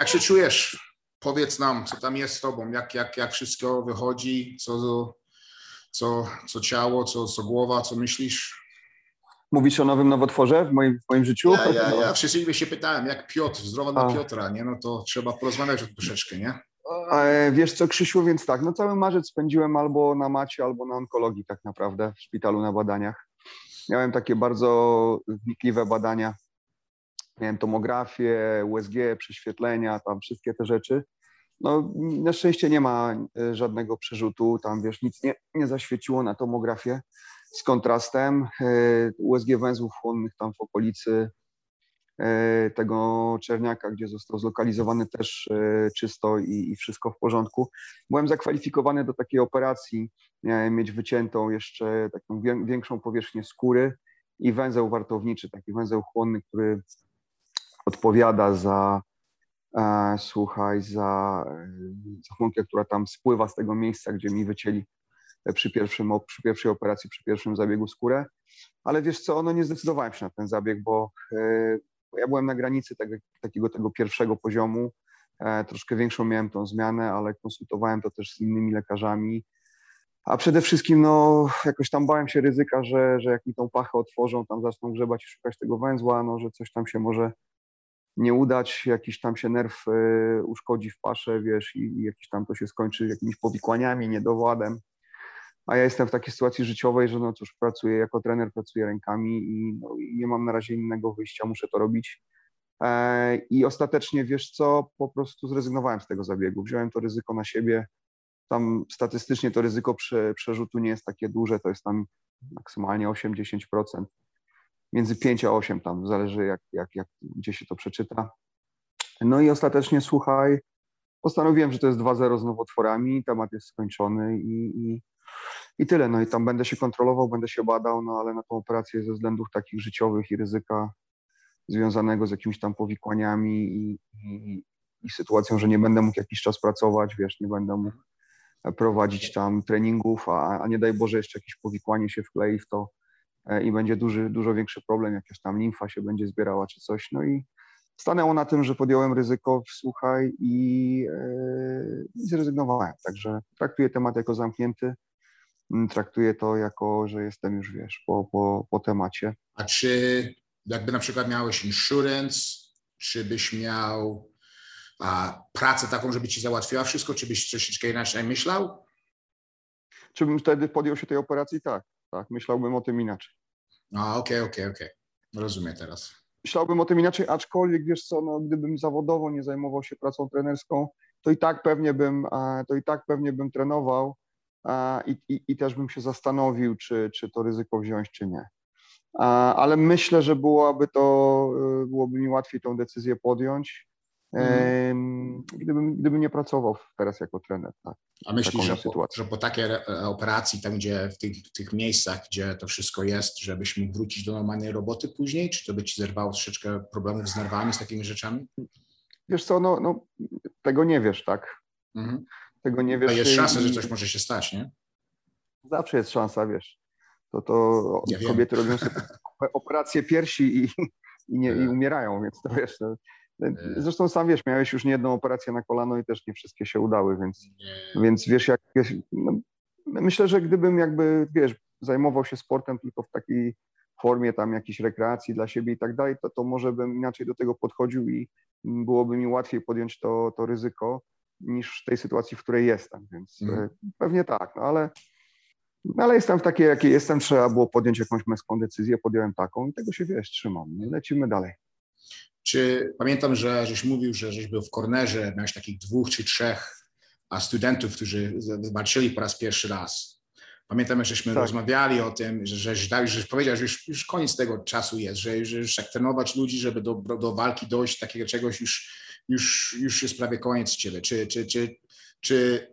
Jak się czujesz? Powiedz nam, co tam jest z tobą, jak, jak, jak wszystko wychodzi, co, co, co ciało, co, co głowa, co myślisz? Mówisz o nowym nowotworze w moim, w moim życiu? Ja, ja, ja wszystkich się pytałem, jak Piotr, zdrowa dla Piotra, nie? No to trzeba porozmawiać o troszeczkę, nie? E, wiesz co, Krzysiu, więc tak, no cały marzec spędziłem albo na macie, albo na onkologii tak naprawdę, w szpitalu na badaniach. Miałem takie bardzo wnikliwe badania. Miałem tomografię, USG, prześwietlenia, tam wszystkie te rzeczy. No, na szczęście nie ma e, żadnego przerzutu, tam wiesz, nic nie, nie zaświeciło na tomografię z kontrastem. E, USG węzłów chłonnych tam w okolicy e, tego czerniaka, gdzie został zlokalizowany też czysto i, i wszystko w porządku. Byłem zakwalifikowany do takiej operacji, miałem mieć wyciętą jeszcze taką większą powierzchnię skóry i węzeł wartowniczy, taki węzeł chłonny, który odpowiada za e, słuchaj, za, za chmurkę, która tam spływa z tego miejsca, gdzie mi wycięli przy, pierwszym, przy pierwszej operacji, przy pierwszym zabiegu skórę. Ale wiesz co, no nie zdecydowałem się na ten zabieg, bo, e, ja byłem na granicy tego, takiego tego pierwszego poziomu. E, troszkę większą miałem tą zmianę, ale konsultowałem to też z innymi lekarzami. A przede wszystkim, no, jakoś tam bałem się ryzyka, że, że jak mi tą pachę otworzą, tam zaczną grzebać i szukać tego węzła, no, że coś tam się może nie udać, jakiś tam się nerw y, uszkodzi w pasze, wiesz, i, i jakiś tam to się skończy jakimiś powikłaniami, niedowładem. A ja jestem w takiej sytuacji życiowej, że no cóż, pracuję jako trener, pracuję rękami i, no, i nie mam na razie innego wyjścia, muszę to robić. E, I ostatecznie, wiesz co, po prostu zrezygnowałem z tego zabiegu. Wziąłem to ryzyko na siebie. Tam statystycznie to ryzyko prze, przerzutu nie jest takie duże, to jest tam maksymalnie 8-10% między 5 a 8 tam, zależy jak, jak, jak, gdzie się to przeczyta. No i ostatecznie, słuchaj, postanowiłem, że to jest 2-0 z nowotworami, temat jest skończony i, i, i tyle. No i tam będę się kontrolował, będę się badał, no ale na tą operację ze względów takich życiowych i ryzyka związanego z jakimiś tam powikłaniami i, i, i sytuacją, że nie będę mógł jakiś czas pracować, wiesz, nie będę mógł prowadzić tam treningów, a, a nie daj Boże jeszcze jakieś powikłanie się wklei w to, i będzie duży, dużo większy problem, jakaś tam limfa się będzie zbierała czy coś. No i stanęło na tym, że podjąłem ryzyko, słuchaj, i, yy, i zrezygnowałem. Także traktuję temat jako zamknięty. Mm, traktuję to jako, że jestem już, wiesz, po, po, po temacie. A czy jakby na przykład miałeś insurance, czy byś miał a, pracę taką, żeby ci załatwiła wszystko, czy byś troszeczkę inaczej myślał? Czy bym wtedy podjął się tej operacji? Tak, tak. Myślałbym o tym inaczej. A, okej, okay, okej, okay, okej. Okay. Rozumiem teraz. Myślałbym o tym inaczej, aczkolwiek wiesz co, no, gdybym zawodowo nie zajmował się pracą trenerską, to i tak pewnie bym, to i tak pewnie bym trenował i, i, i też bym się zastanowił, czy, czy to ryzyko wziąć, czy nie. Ale myślę, że byłoby to, byłoby mi łatwiej tą decyzję podjąć, Mhm. Gdybym, gdybym nie pracował teraz jako trener. Tak, A myślisz, że po, że po takiej e, operacji, tam gdzie w tych, w tych, miejscach, gdzie to wszystko jest, żebyś mógł wrócić do normalnej roboty później? Czy to by ci zerwało troszeczkę problemów z nerwami, z takimi rzeczami? Wiesz co, no, no tego nie wiesz, tak? Mhm. Tego nie wiesz. Jest szansa, i... że coś może się stać, nie? Zawsze jest szansa, wiesz. To, to ja kobiety robią sobie operacje piersi i, i, nie, i umierają, więc to wiesz, to, E, zresztą sam wiesz, miałeś już nie jedną operację na kolano i też nie wszystkie się udały, więc, więc wiesz, jak no, myślę, że gdybym jakby, wiesz, zajmował się sportem tylko w takiej formie tam jakiejś rekreacji dla siebie i tak dalej, to, to może bym inaczej do tego podchodził i byłoby mi łatwiej podjąć to, to ryzyko niż w tej sytuacji, w której jestem, więc mm. pewnie tak, no ale, no ale jestem w takiej, jakiej jestem, trzeba było podjąć jakąś męską decyzję, podjąłem taką i tego się, wiesz, trzymam, lecimy dalej. Czy pamiętam, że żeś mówił, że żeś był w kornerze, miałeś takich dwóch czy trzech studentów, którzy zobaczyli po raz pierwszy raz. Pamiętam, żeśmy tak. rozmawiali o tym, że, że, że, że powiedział, że już, już koniec tego czasu jest, że, że już jak trenować ludzi, żeby do, do walki dojść, takiego czegoś już, już, już jest prawie koniec ciebie. Czy, czy, czy, czy,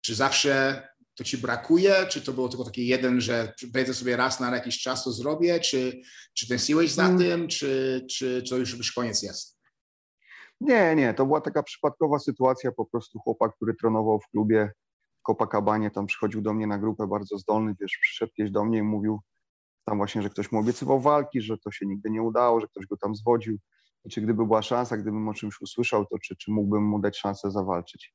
czy zawsze to ci brakuje? Czy to było tylko taki jeden, że wejdę sobie raz na jakiś czas, to zrobię? Czy, czy tęskniłeś za hmm. tym? Czy, czy, czy to już, już koniec jest? Nie, nie, to była taka przypadkowa sytuacja, po prostu chłopak, który trenował w klubie Copacabanie, tam przychodził do mnie na grupę bardzo zdolny, wiesz, przyszedł gdzieś do mnie i mówił tam właśnie, że ktoś mu obiecywał walki, że to się nigdy nie udało, że ktoś go tam zwodził, czy gdyby była szansa, gdybym o czymś usłyszał, to czy, czy mógłbym mu dać szansę zawalczyć.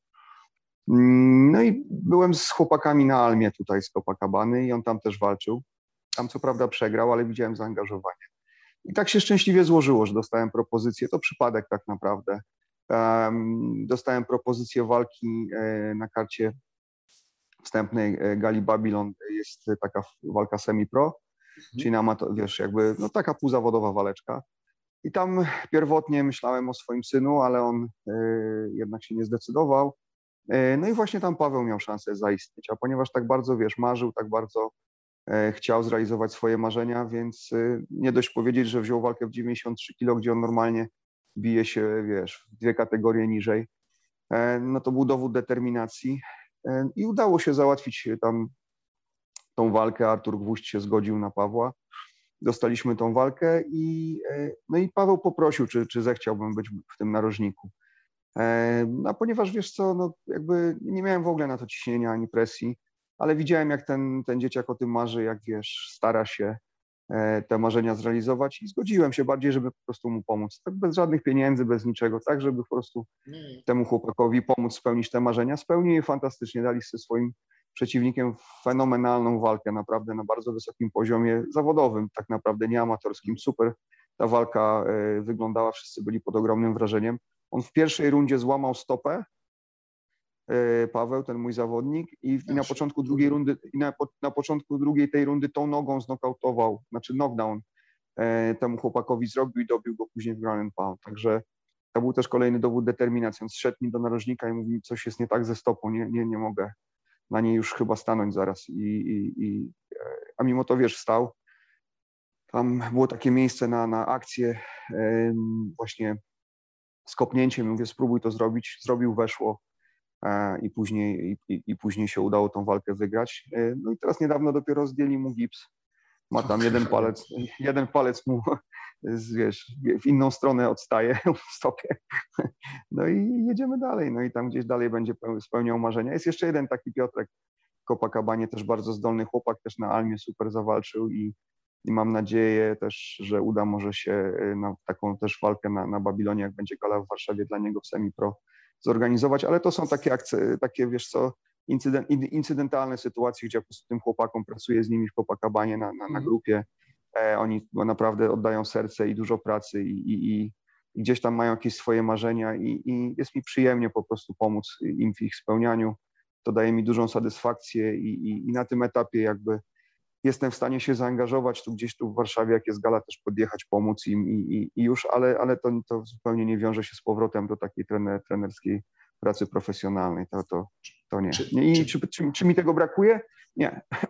No i byłem z chłopakami na Almie tutaj z Copacabany i on tam też walczył. Tam co prawda przegrał, ale widziałem zaangażowanie. I tak się szczęśliwie złożyło, że dostałem propozycję. To przypadek tak naprawdę. Dostałem propozycję walki e, na karcie wstępnej e, Gali Babylon. Jest taka walka semi-pro, mhm. czyli na wiesz, jakby no, taka półzawodowa waleczka. I tam pierwotnie myślałem o swoim synu, ale on y, jednak się nie zdecydował. Y, no i właśnie tam Paweł miał szansę zaistnieć, a ponieważ tak bardzo, wiesz, marzył, tak bardzo y, chciał zrealizować swoje marzenia, więc nie dość powiedzieć, że wziął walkę w 93 kg, gdzie on normalnie bije się, wiesz, w dwie kategorie niżej, no to był dowód determinacji i udało się załatwić tam tą walkę. Artur Gwóźdź się zgodził na Pawła dostaliśmy tą walkę i, e, no i Paweł poprosił, czy, czy zechciałbym być w tym narożniku. E, a ponieważ wiesz co, no jakby nie miałem w ogóle na to ciśnienia ani presji, ale widziałem jak ten, ten dzieciak o tym marzy, jak wiesz, stara się e, te marzenia zrealizować i zgodziłem się bardziej, żeby po prostu mu pomóc. Tak bez żadnych pieniędzy, bez niczego, tak żeby po prostu temu chłopakowi pomóc spełnić te marzenia. Spełnił je fantastycznie, dali sobie swoim przeciwnikiem fenomenalną walkę, naprawdę na bardzo wysokim poziomie zawodowym, tak naprawdę nie amatorskim. Super ta walka e, wyglądała, wszyscy byli pod ogromnym wrażeniem. On w pierwszej rundzie złamał stopę, e, Paweł, ten mój zawodnik, i, i na początku drugiej rundy, i na, na, początku drugiej tej rundy tą nogą znokautował, znaczy knockdown e, temu chłopakowi zrobił i dobił go później w ground pound. Także to był też kolejny dowód determinacji. On zszedł mi do narożnika i mówi, coś jest nie tak ze stopą, nie, nie, nie mogę, na niej już chyba stanąć zaraz. I, i, i, e, a mimo to, wiesz, stał. Tam było takie miejsce na, na akcję właśnie z kopnięciem. Mówię, spróbuj to zrobić. Zrobił, weszło e, i później, i, i później się udało tą walkę wygrać. E, no i teraz niedawno dopiero zdjęli mu gips. Ma tam jeden palec, jeden palec mu wiesz, w inną stronę odstaje w stopie. No i jedziemy dalej. No i tam gdzieś dalej będzie spełniał marzenia. Jest jeszcze jeden taki Piotrek Copacabanie, też bardzo zdolny chłopak, też na Almie super zawalczył i, i mam nadzieję też, że uda może się y, na taką też walkę na, na Babilonie, jak będzie gala w Warszawie dla niego w semi-pro zorganizować, ale to są takie akcje, takie wiesz co, incydent, incydentalne sytuacje, gdzie ja po prostu tym chłopakom pracuję z nimi w Copacabanie na, na, na mhm. grupie, E, oni naprawdę oddają serce i dużo pracy i, i, i gdzieś tam mają jakieś swoje marzenia i, i, jest mi przyjemnie po prostu pomóc im w ich spełnianiu. To daje mi dużą satysfakcję i, i, na tym etapie jakby jestem w stanie się zaangażować tu gdzieś tu w Warszawie, jak jest gala, też podjechać, pomóc im i, i już, ale, ale to, to zupełnie nie wiąże się z powrotem do takiej trener, trenerskiej pracy profesjonalnej. To, to, to nie. I czy, czy, czy mi tego brakuje? Nie.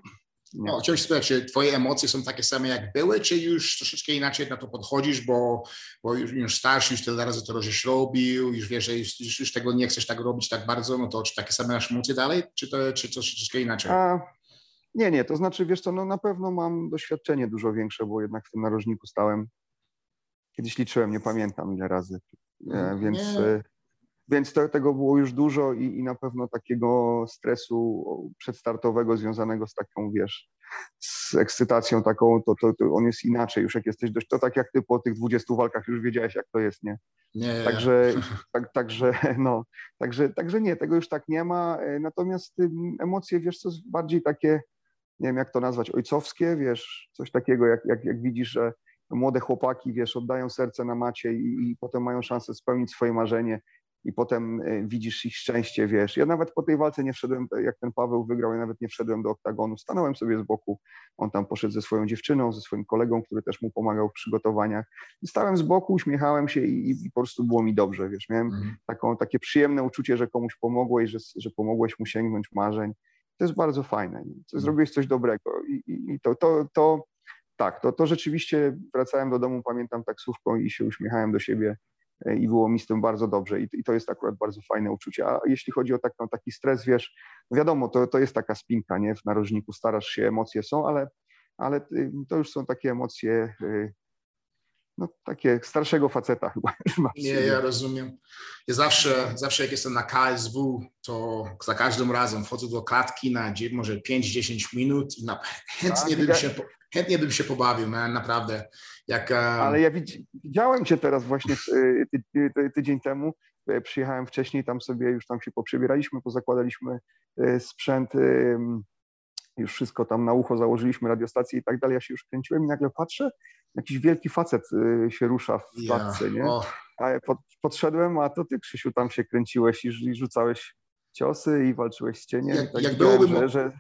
No, chciałem się spytać, czy twoje emocje są takie same jak były, czy już troszeczkę inaczej na to podchodzisz, bo, bo już, już starszy, już tyle razy to żeś robił, już wiesz, że już, już, tego nie chcesz tak robić tak bardzo, no to czy takie same masz emocje dalej, czy to czy troszeczkę inaczej? A, nie, nie, to znaczy, wiesz co, no na pewno mam doświadczenie dużo większe, bo jednak w tym narożniku stałem, kiedyś liczyłem, nie pamiętam ile razy, e, mm, więc... Nie. E, więc to, tego było już dużo i, i, na pewno takiego stresu przedstartowego związanego z taką, wiesz, z ekscytacją taką, to, to, to, on jest inaczej już jak jesteś dość, to tak jak ty po tych 20 walkach już wiedziałeś jak to jest, nie? Nie. Także, tak, także, no, także, także nie, tego już tak nie ma, natomiast emocje, wiesz, co bardziej takie, nie wiem jak to nazwać, ojcowskie, wiesz, coś takiego, jak, jak, jak widzisz, że młode chłopaki, wiesz, oddają serce na macie i, i potem mają szansę spełnić swoje marzenie i potem e, widzisz ich szczęście, wiesz. Ja nawet po tej walce nie wszedłem, jak ten Paweł wygrał, ja nawet nie wszedłem do oktagonu, stanąłem sobie z boku, on tam poszedł ze swoją dziewczyną, ze swoim kolegą, który też mu pomagał w przygotowaniach. stałem z boku, uśmiechałem się i, i, po prostu było mi dobrze, wiesz. Miałem mhm. taką, takie przyjemne uczucie, że komuś pomogłeś, że, że pomogłeś mu sięgnąć marzeń. To jest bardzo fajne. Mhm. Zrobiłeś coś dobrego i, i, i to, to, to tak, to, to rzeczywiście wracałem do domu, pamiętam taksówką i się uśmiechałem do siebie E, i było mi z tym bardzo dobrze i, i to jest akurat bardzo fajne uczucie. A jeśli chodzi o tak, no, taki stres, wiesz, no wiadomo, to, to jest taka spinka, nie? W narożniku starasz się, emocje są, ale, ale y, to już są takie emocje y, no, takie starszego faceta chyba. Nie, ja rozumiem. Ja zawsze, zawsze jak jestem na KSW, to za każdym razem wchodzę do klatki na może 5-10 minut i na, chętnie, tak, bym się, chętnie bym się pobawił, man, naprawdę. Jak, Ale ja widziałem cię teraz właśnie ty, ty, ty, tydzień temu. Przyjechałem wcześniej, tam sobie już tam się poprzebieraliśmy, pozakładaliśmy sprzęt już wszystko tam na ucho założyliśmy, radiostację i tak dalej, ja się już kręciłem i nagle patrzę, jakiś wielki facet y, się rusza w klatce, nie? A ja pod, podszedłem, a to ty, Krzysiu, tam się kręciłeś i, i rzucałeś ciosy i walczyłeś z cieniem. Jak, tak jak byłoby, że, że...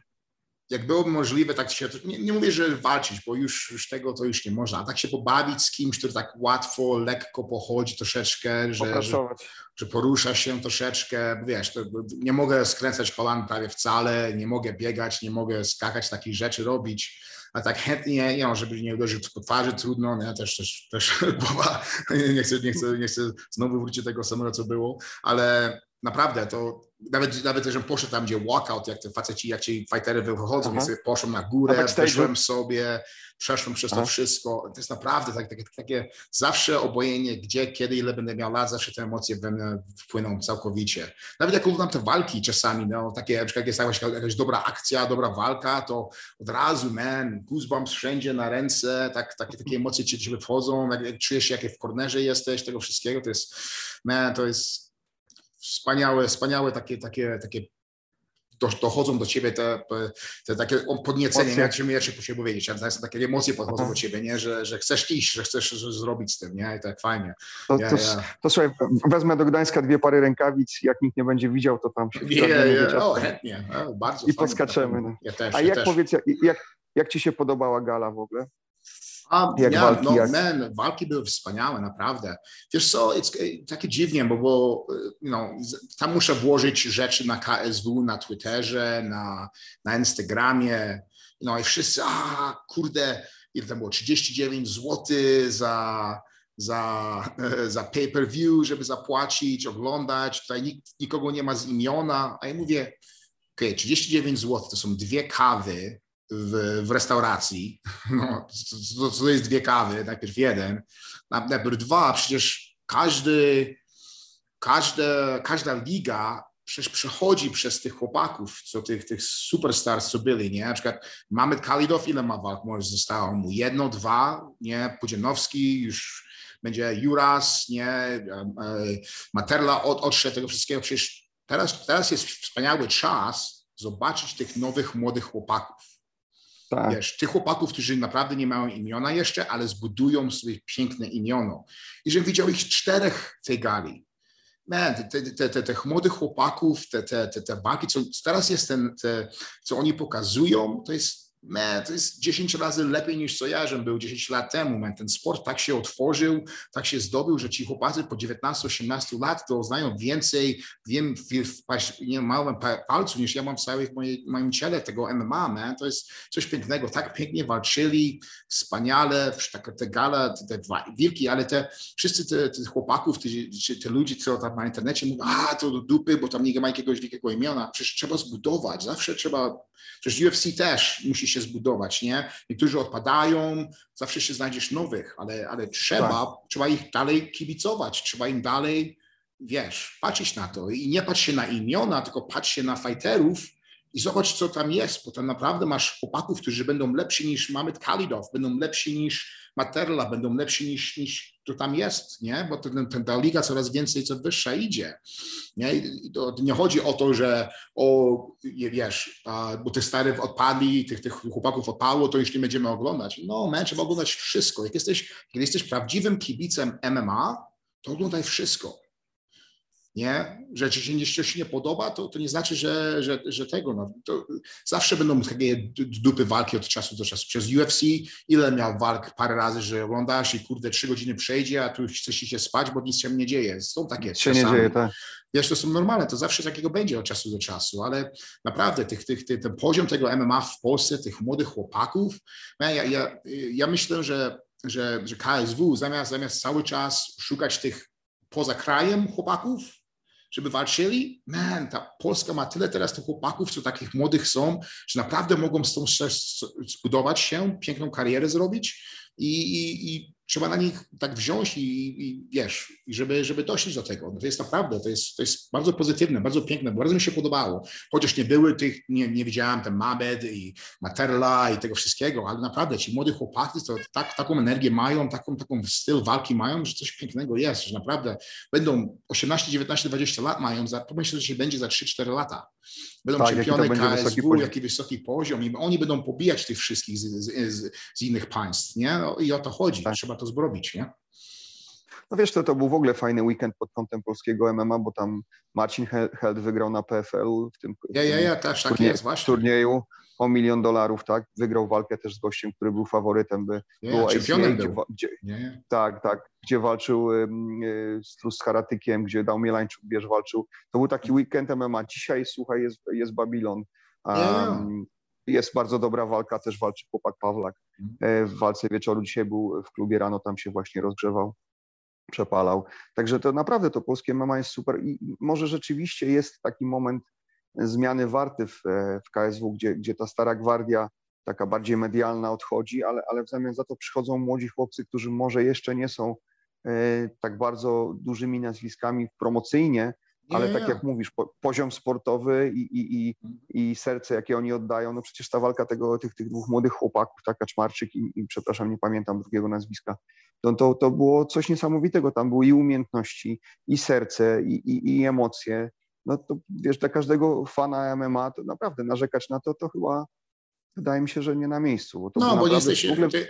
jak byłoby możliwe, tak się, nie, nie, mówię, że walczyć, bo już, już tego to już nie można, a tak się pobawić z kimś, który tak łatwo, lekko pochodzi troszeczkę, że, że, że, porusza się troszeczkę, wiesz, nie mogę skręcać kolan prawie wcale, nie mogę biegać, nie mogę skakać, takich rzeczy robić, a tak chętnie, nie, żeby nie uderzył po twarzy, trudno, nie, też, też, też głowa, nie chcę, nie, chcę, nie chcę znowu wrócić do tego samego, co było, ale naprawdę to nawet, nawet że poszedł tam, gdzie walkout, jak te faceci, jak ci fightery wychodzą, sobie poszłem na górę, wyszłem sobie, przeszłem przez to Aha. wszystko. To jest naprawdę tak, takie, takie zawsze obojętnie, gdzie, kiedy, ile będę miał lat, zawsze te emocje we mnie wpłyną całkowicie. Nawet jak oglądam te walki czasami, no, takie, na przykład jest jakaś, jakaś dobra akcja, dobra walka, to od razu, man, goosebumps wszędzie na ręce, tak, takie, takie emocje ci, ci wchodzą, jak, jak czujesz się, jak w kornerze jesteś, tego wszystkiego, to jest, man, to jest wspaniałe, wspaniałe takie, takie, takie dochodzą do ciebie te, te takie podniecenie, jak się, jak się siebie powiedzieć, takie emocje podchodzą do ciebie, nie? Że, że chcesz iść, że chcesz zrobić z tym, nie? I tak fajnie. To, ja, to, ja. to słuchaj, wezmę do Gdańska dwie pary rękawic, jak nikt nie będzie widział, to tam się... Nie, nie, o, chętnie, o, bardzo I podskaczemy. No. Ja też, A jak też. powiedz, jak, jak, jak ci się podobała gala w ogóle? A, jak walki, no, jak... Man, walki były wspaniałe, naprawdę. Wiesz co, it's, takie dziwnie, bo, bo you know, tam muszę włożyć rzeczy na KSW, na Twitterze, na, na Instagramie, no i wszyscy, a kurde, ile tam było, 39 zł za, za, za pay-per-view, żeby zapłacić, oglądać, tutaj nikt, nikogo nie ma z imiona, a ja mówię, ok, 39 zł to są dwie kawy, w, w restauracji, no, to, jest dwie kawy, najpierw jeden, najpierw dwa, przecież każdy, każde, każda liga przecież przechodzi przez tych chłopaków, co tych, tych superstars, co byli, nie? Na przykład Mamet Kalidow, ile ma walk może zostało mu? Jedno, dwa, nie? Pudzianowski, już będzie Juras, nie? E, Materla od, odszedł tego wszystkiego. Przecież teraz, teraz jest wspaniały czas zobaczyć tych nowych, młodych chłopaków tak. Wiesz, tych chłopaków, którzy naprawdę nie mają imiona jeszcze, ale zbudują sobie piękne imiono. I żebym widział ich czterech w tej gali. Man, te, te, te, tych młodych chłopaków, te, te, te, te walki, co teraz jest ten, te, co oni pokazują, to jest man, to jest 10 razy lepiej niż co ja, żebym był 10 lat temu. Man. Ten sport tak się otworzył, tak się zdobył, że ci chłopacy po 19-18 lat to znają więcej, wiem w, w małym palcu niż ja mam w całym moim ciele tego MMA. Man. To jest coś pięknego. Tak pięknie walczyli, wspaniale, tak, te gala, te, te wilki, ale te wszyscy te, te chłopaków, te, te ludzie, co tam na internecie mówią, a to do dupy, bo tam nie ma jakiegoś wielkiego imiona. Przecież trzeba zbudować, zawsze trzeba, przecież UFC też musi się zbudować, nie? Niektórzy odpadają, zawsze się znajdziesz nowych, ale, ale trzeba, tak. trzeba ich dalej kibicować, trzeba im dalej, wiesz, patrzeć na to i nie patrz się na imiona, tylko patrz się na fighterów i zobacz, co tam jest, bo tam naprawdę masz chłopaków, którzy będą lepsi niż Mamet Kalidow, będą lepsi niż Materla, będą lepsi niż, niż to tam jest, nie? bo ten, ten, ta liga coraz więcej, co wyższa idzie. Nie, I to nie chodzi o to, że o, wiesz, a, bo tych starych odpadli, tych, tych chłopaków odpadło, to już nie będziemy oglądać. No, man, trzeba oglądać wszystko. Jak jesteś, jak jesteś prawdziwym kibicem MMA, to oglądaj wszystko nie? że ci się coś nie podoba, to, to nie znaczy, że, że, że tego, no, to zawsze będą takie dupy walki od czasu do czasu. Przez UFC ile miał walk parę razy, że oglądasz i kurde trzy godziny przejdzie, a tu chcesz się spać, bo nic się nie dzieje. Są takie się nie dzieje, tak. Wiesz, to są normalne, to zawsze takiego będzie od czasu do czasu, ale naprawdę tych, tych, tych, ten poziom tego MMA w Polsce, tych młodych chłopaków, ja, ja, ja myślę, że, że, że KSW zamiast, zamiast cały czas szukać tych poza krajem chłopaków, żeby walczyli. Man, ta Polska ma tyle teraz tych chłopaków, co takich młodych są, że naprawdę mogą z tą zbudować się, piękną karierę zrobić i, i, i trzeba na nich tak wziąć i, i wiesz, i żeby, żeby doszli do tego. No to jest naprawdę, to jest, to jest bardzo pozytywne, bardzo piękne, bardzo mi się podobało. Chociaż nie były tych, nie, nie widziałem ten Mabed i Materla i tego wszystkiego, ale naprawdę ci młodzi chłopaki to tak, taką energię mają, taką, taką styl walki mają, że coś pięknego jest, że naprawdę będą 18, 19, 20 lat mają, za, pomyślę, że się będzie za 3-4 lata. Będą tak, czempiony KSW, jaki wysoki poziom i oni będą pobijać tych wszystkich z, z, z innych państw, nie? No, I o to chodzi, tak. trzeba to zrobić, nie? No wiesz, to, to był w ogóle fajny weekend pod kątem polskiego MMA, bo tam Marcin Held wygrał na PFL w tym, ja, ja, ja, też tak jest, właśnie. turnieju o milion dolarów, tak? Wygrał walkę też z gościem, który był faworytem, by nie, było ACA, gdzie, gdzie, tak, tak, gdzie walczył y, z Haratykiem, gdzie dał Mielańczuk, wiesz, walczył. To był taki weekend MMA. Dzisiaj, słuchaj, jest, jest Babilon. Um, jest bardzo dobra walka, też walczy chłopak Pawlak. Mhm. W walce wieczoru dzisiaj był w klubie rano, tam się właśnie rozgrzewał, przepalał. Także to naprawdę to polskie MMA jest super i może rzeczywiście jest taki moment zmiany warty w, w KSW, gdzie, gdzie ta stara gwardia taka bardziej medialna odchodzi, ale, ale w zamian za to przychodzą młodzi chłopcy, którzy może jeszcze nie są e, tak bardzo dużymi nazwiskami promocyjnie, ale tak jak mówisz, po, poziom sportowy i, i, i, i, serce, jakie oni oddają, no przecież ta walka tego, tych, tych dwóch młodych chłopaków, tak, Kaczmarczyk i, i przepraszam, nie pamiętam drugiego nazwiska, to, to, to było coś niesamowitego. Tam były i umiejętności, i serce, i, i, i emocje. No to wiesz, dla każdego fana MMA to naprawdę narzekać na to, to chyba wydaje mi się, że nie na miejscu. Bo no, bo jesteś, ogóle... ty,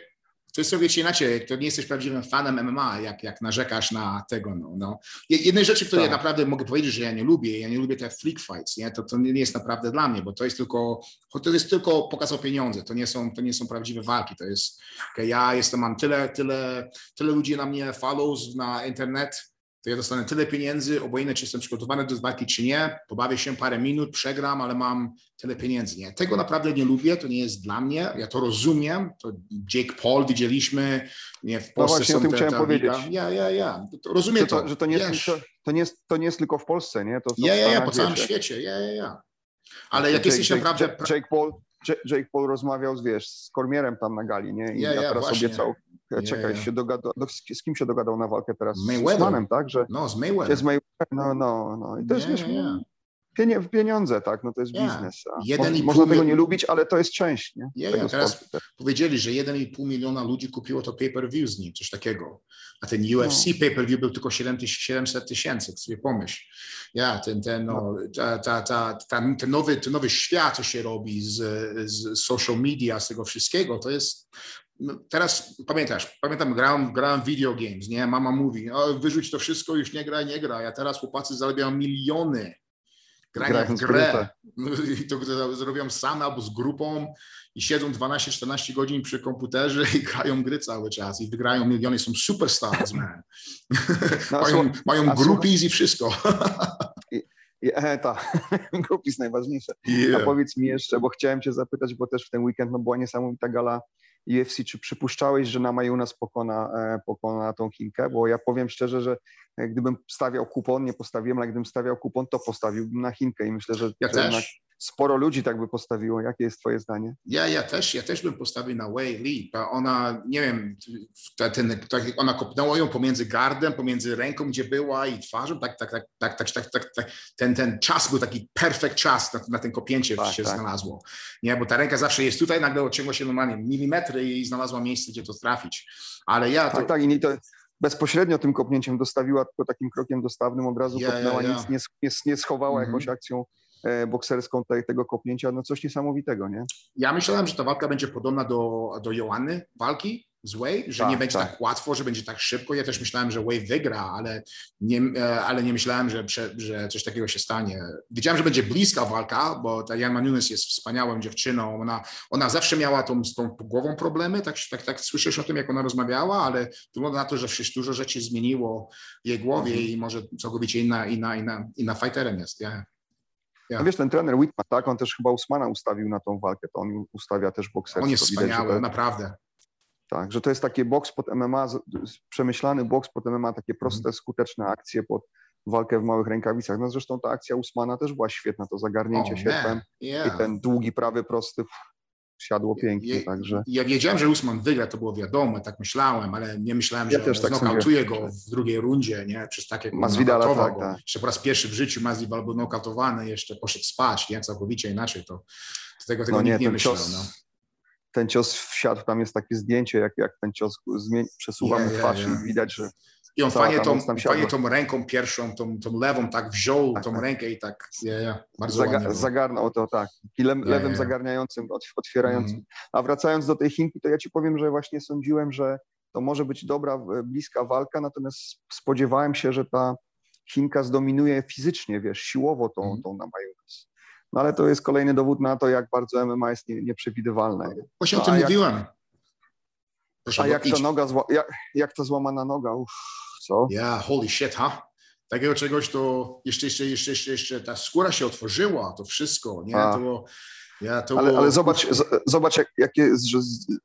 to jest sobie inaczej, to nie jesteś prawdziwym fanem MMA, jak, jak narzekasz na tego. No, no. Jednej rzeczy, której tak. ja naprawdę mogę powiedzieć, że ja nie lubię, ja nie lubię te freak fights, nie? To, to nie jest naprawdę dla mnie, bo to jest tylko, to jest tylko pokaz o pieniądze, to nie są, to nie są prawdziwe walki, to jest, okay, ja jestem, mam tyle, tyle, tyle ludzi na mnie follows na internet, to ja dostanę tyle pieniędzy, obojętnie czy jestem przygotowany do walki, czy nie, pobawię się parę minut, przegram, ale mam tyle pieniędzy. Nie? Tego naprawdę nie lubię, to nie jest dla mnie, ja to rozumiem, to Jake Paul widzieliśmy, nie, w Polsce no właśnie, są o tym te, chciałem powiedzieć. Ja, ja, ja, to, rozumiem to, to. Że to nie, jest, to, to, nie jest, to nie jest tylko w Polsce, nie? To ja, ja, ja, po całym świecie, ja, ja, ja. Ale jak jesteś naprawdę... Jake Paul, Jake Paul rozmawiał z, wiesz, z Kormierem tam na gali, nie? I ja, ja teraz właśnie. obiecał, czekaj, się dogadał, z kim się dogadał na walkę teraz? Mayweather. Z Manem, tak? Że, no, z Mayweather. Z Mayweather. No, no, no. I to jest, wiesz, pieniądze, tak, no to jest yeah. biznes. Jeden można tego nie lubić, ale to jest część, nie? Teraz powiedzieli, że 1,5 miliona ludzi kupiło to pay-per-view z nim, coś takiego. A ten UFC no. pay-per-view był tylko 700 tysięcy, sobie pomyśl. Ja, ten, ten, no, ta, ta, ta, ten, nowy, ten nowy świat, co się robi z, z social media, z tego wszystkiego, to jest no, teraz pamiętasz, pamiętam, grałem, grałem video games, nie? Mama mówi, o, wyrzuć to wszystko, już nie graj, nie graj, a teraz chłopacy zarabiają miliony grania w grę. I to zrobią same albo z grupą i siedzą 12-14 godzin przy komputerze i grają gry cały czas i wygrają miliony, są superstars, man. No, mają mają groupies i wszystko. E, tak, grupis najważniejsze. Yeah. A powiedz mi jeszcze, bo chciałem cię zapytać, bo też w ten weekend no, była niesamowita gala UFC, czy przypuszczałeś, że Namajunas pokona, e, pokona tą Chinkę? Bo ja powiem szczerze, że gdybym stawiał kupon, nie postawiłem, ale gdybym stawiał kupon, to postawiłbym na Chinkę i myślę, że, ja jednak sporo ludzi tak by postawiło. Jakie jest twoje zdanie? Ja, ja, też, ja też bym postawił na Wei Li. Ona, nie wiem, ten, tak ona kopnęła ją pomiędzy gardem, pomiędzy ręką, gdzie była i twarzą. Tak, tak, tak, tak, tak, tak, tak, tak. Ten, ten czas był taki perfekt czas na, na ten kopięcie tak, się tak. znalazło. Nie, bo ta ręka zawsze jest tutaj, nagle odciągła się normalnie milimetry i znalazła miejsce, gdzie to trafić. Ale ja... Tak, tak, i nie to bezpośrednio tym kopnięciem dostawiła, tylko takim krokiem dostawnym od razu yeah, kopnęła, yeah, yeah. nic nie, nie, nie schowała mm -hmm. jakąś akcją bokserską tej, tego kopnięcia, no coś niesamowitego, nie? Ja myślałem, że ta walka będzie podobna do, do Joanny walki, złej, że tak, nie będzie tak. tak. łatwo, że będzie tak szybko. Ja też myślałem, że Wave wygra, ale nie, e, ale nie myślałem, że, że coś takiego się stanie. Wiedziałem, że będzie bliska walka, bo ta Jan Nunes jest wspaniałą dziewczyną. Ona, ona zawsze miała tą, z tą głową problemy, tak, tak, tak słyszysz o tym, jak ona rozmawiała, ale wygląda na to, że dużo rzeczy zmieniło w jej głowie mhm. i może całkowicie inna, inna, inna, inna fighterem jest. Yeah. No wiesz, ten trener Whitman, tak, on też chyba Usmana ustawił na tą walkę, to on ustawia też bokserstwo. On jest wspaniały, widać, naprawdę. Tak, że to jest taki boks pod MMA, przemyślany boks pod MMA, takie proste, mhm. skuteczne akcje pod walkę w małych rękawicach. No zresztą ta akcja Usmana też była świetna, to zagarnięcie oh, sierpem yeah. i ten długi, prawy, prosty. Siadło pięknie, ja, także... Ja wiedziałem, że Usman wygra, to było wiadomo, tak myślałem, ale nie myślałem, ja że też tak go w drugiej rundzie, nie? Przez tak jak Masvidala, tak, tak. Jeszcze po raz pierwszy w życiu Masvidal był nokautowany, jeszcze poszedł spać, nie? Całkowicie inaczej, to, tego, tego no nie, nikt nie myślał, cios, no. Ten cios wsiadł, tam jest takie zdjęcie, jak, jak ten cios zmieni, przesuwa yeah, mu twarz yeah, yeah. i widać, że i on fajnie tą, fajnie tą ręką pierwszą, tą, tą lewą tak wziął tak, tą tak. rękę i tak ja, ja, bardzo Zaga Zagarnął to tak, le lewym ja, zagarniającym, otwierającym. Mm. A wracając do tej Chinki, to ja ci powiem, że właśnie sądziłem, że to może być dobra, bliska walka, natomiast spodziewałem się, że ta Chinka zdominuje fizycznie, wiesz, siłowo tą, mm. tą Namajunas. No ale to jest kolejny dowód na to, jak bardzo MMA jest nie, nieprzewidywalne. Właśnie no, o tym mówiłem. Proszę, a jak ta noga, jak, jak ta złamana noga, uff co? Yeah, holy shit, ha? Takiego czegoś to jeszcze, jeszcze, jeszcze, jeszcze, jeszcze ta skóra się otworzyła, to wszystko, nie? A. To, to ale, było... ale zobacz, zobacz jak, jakie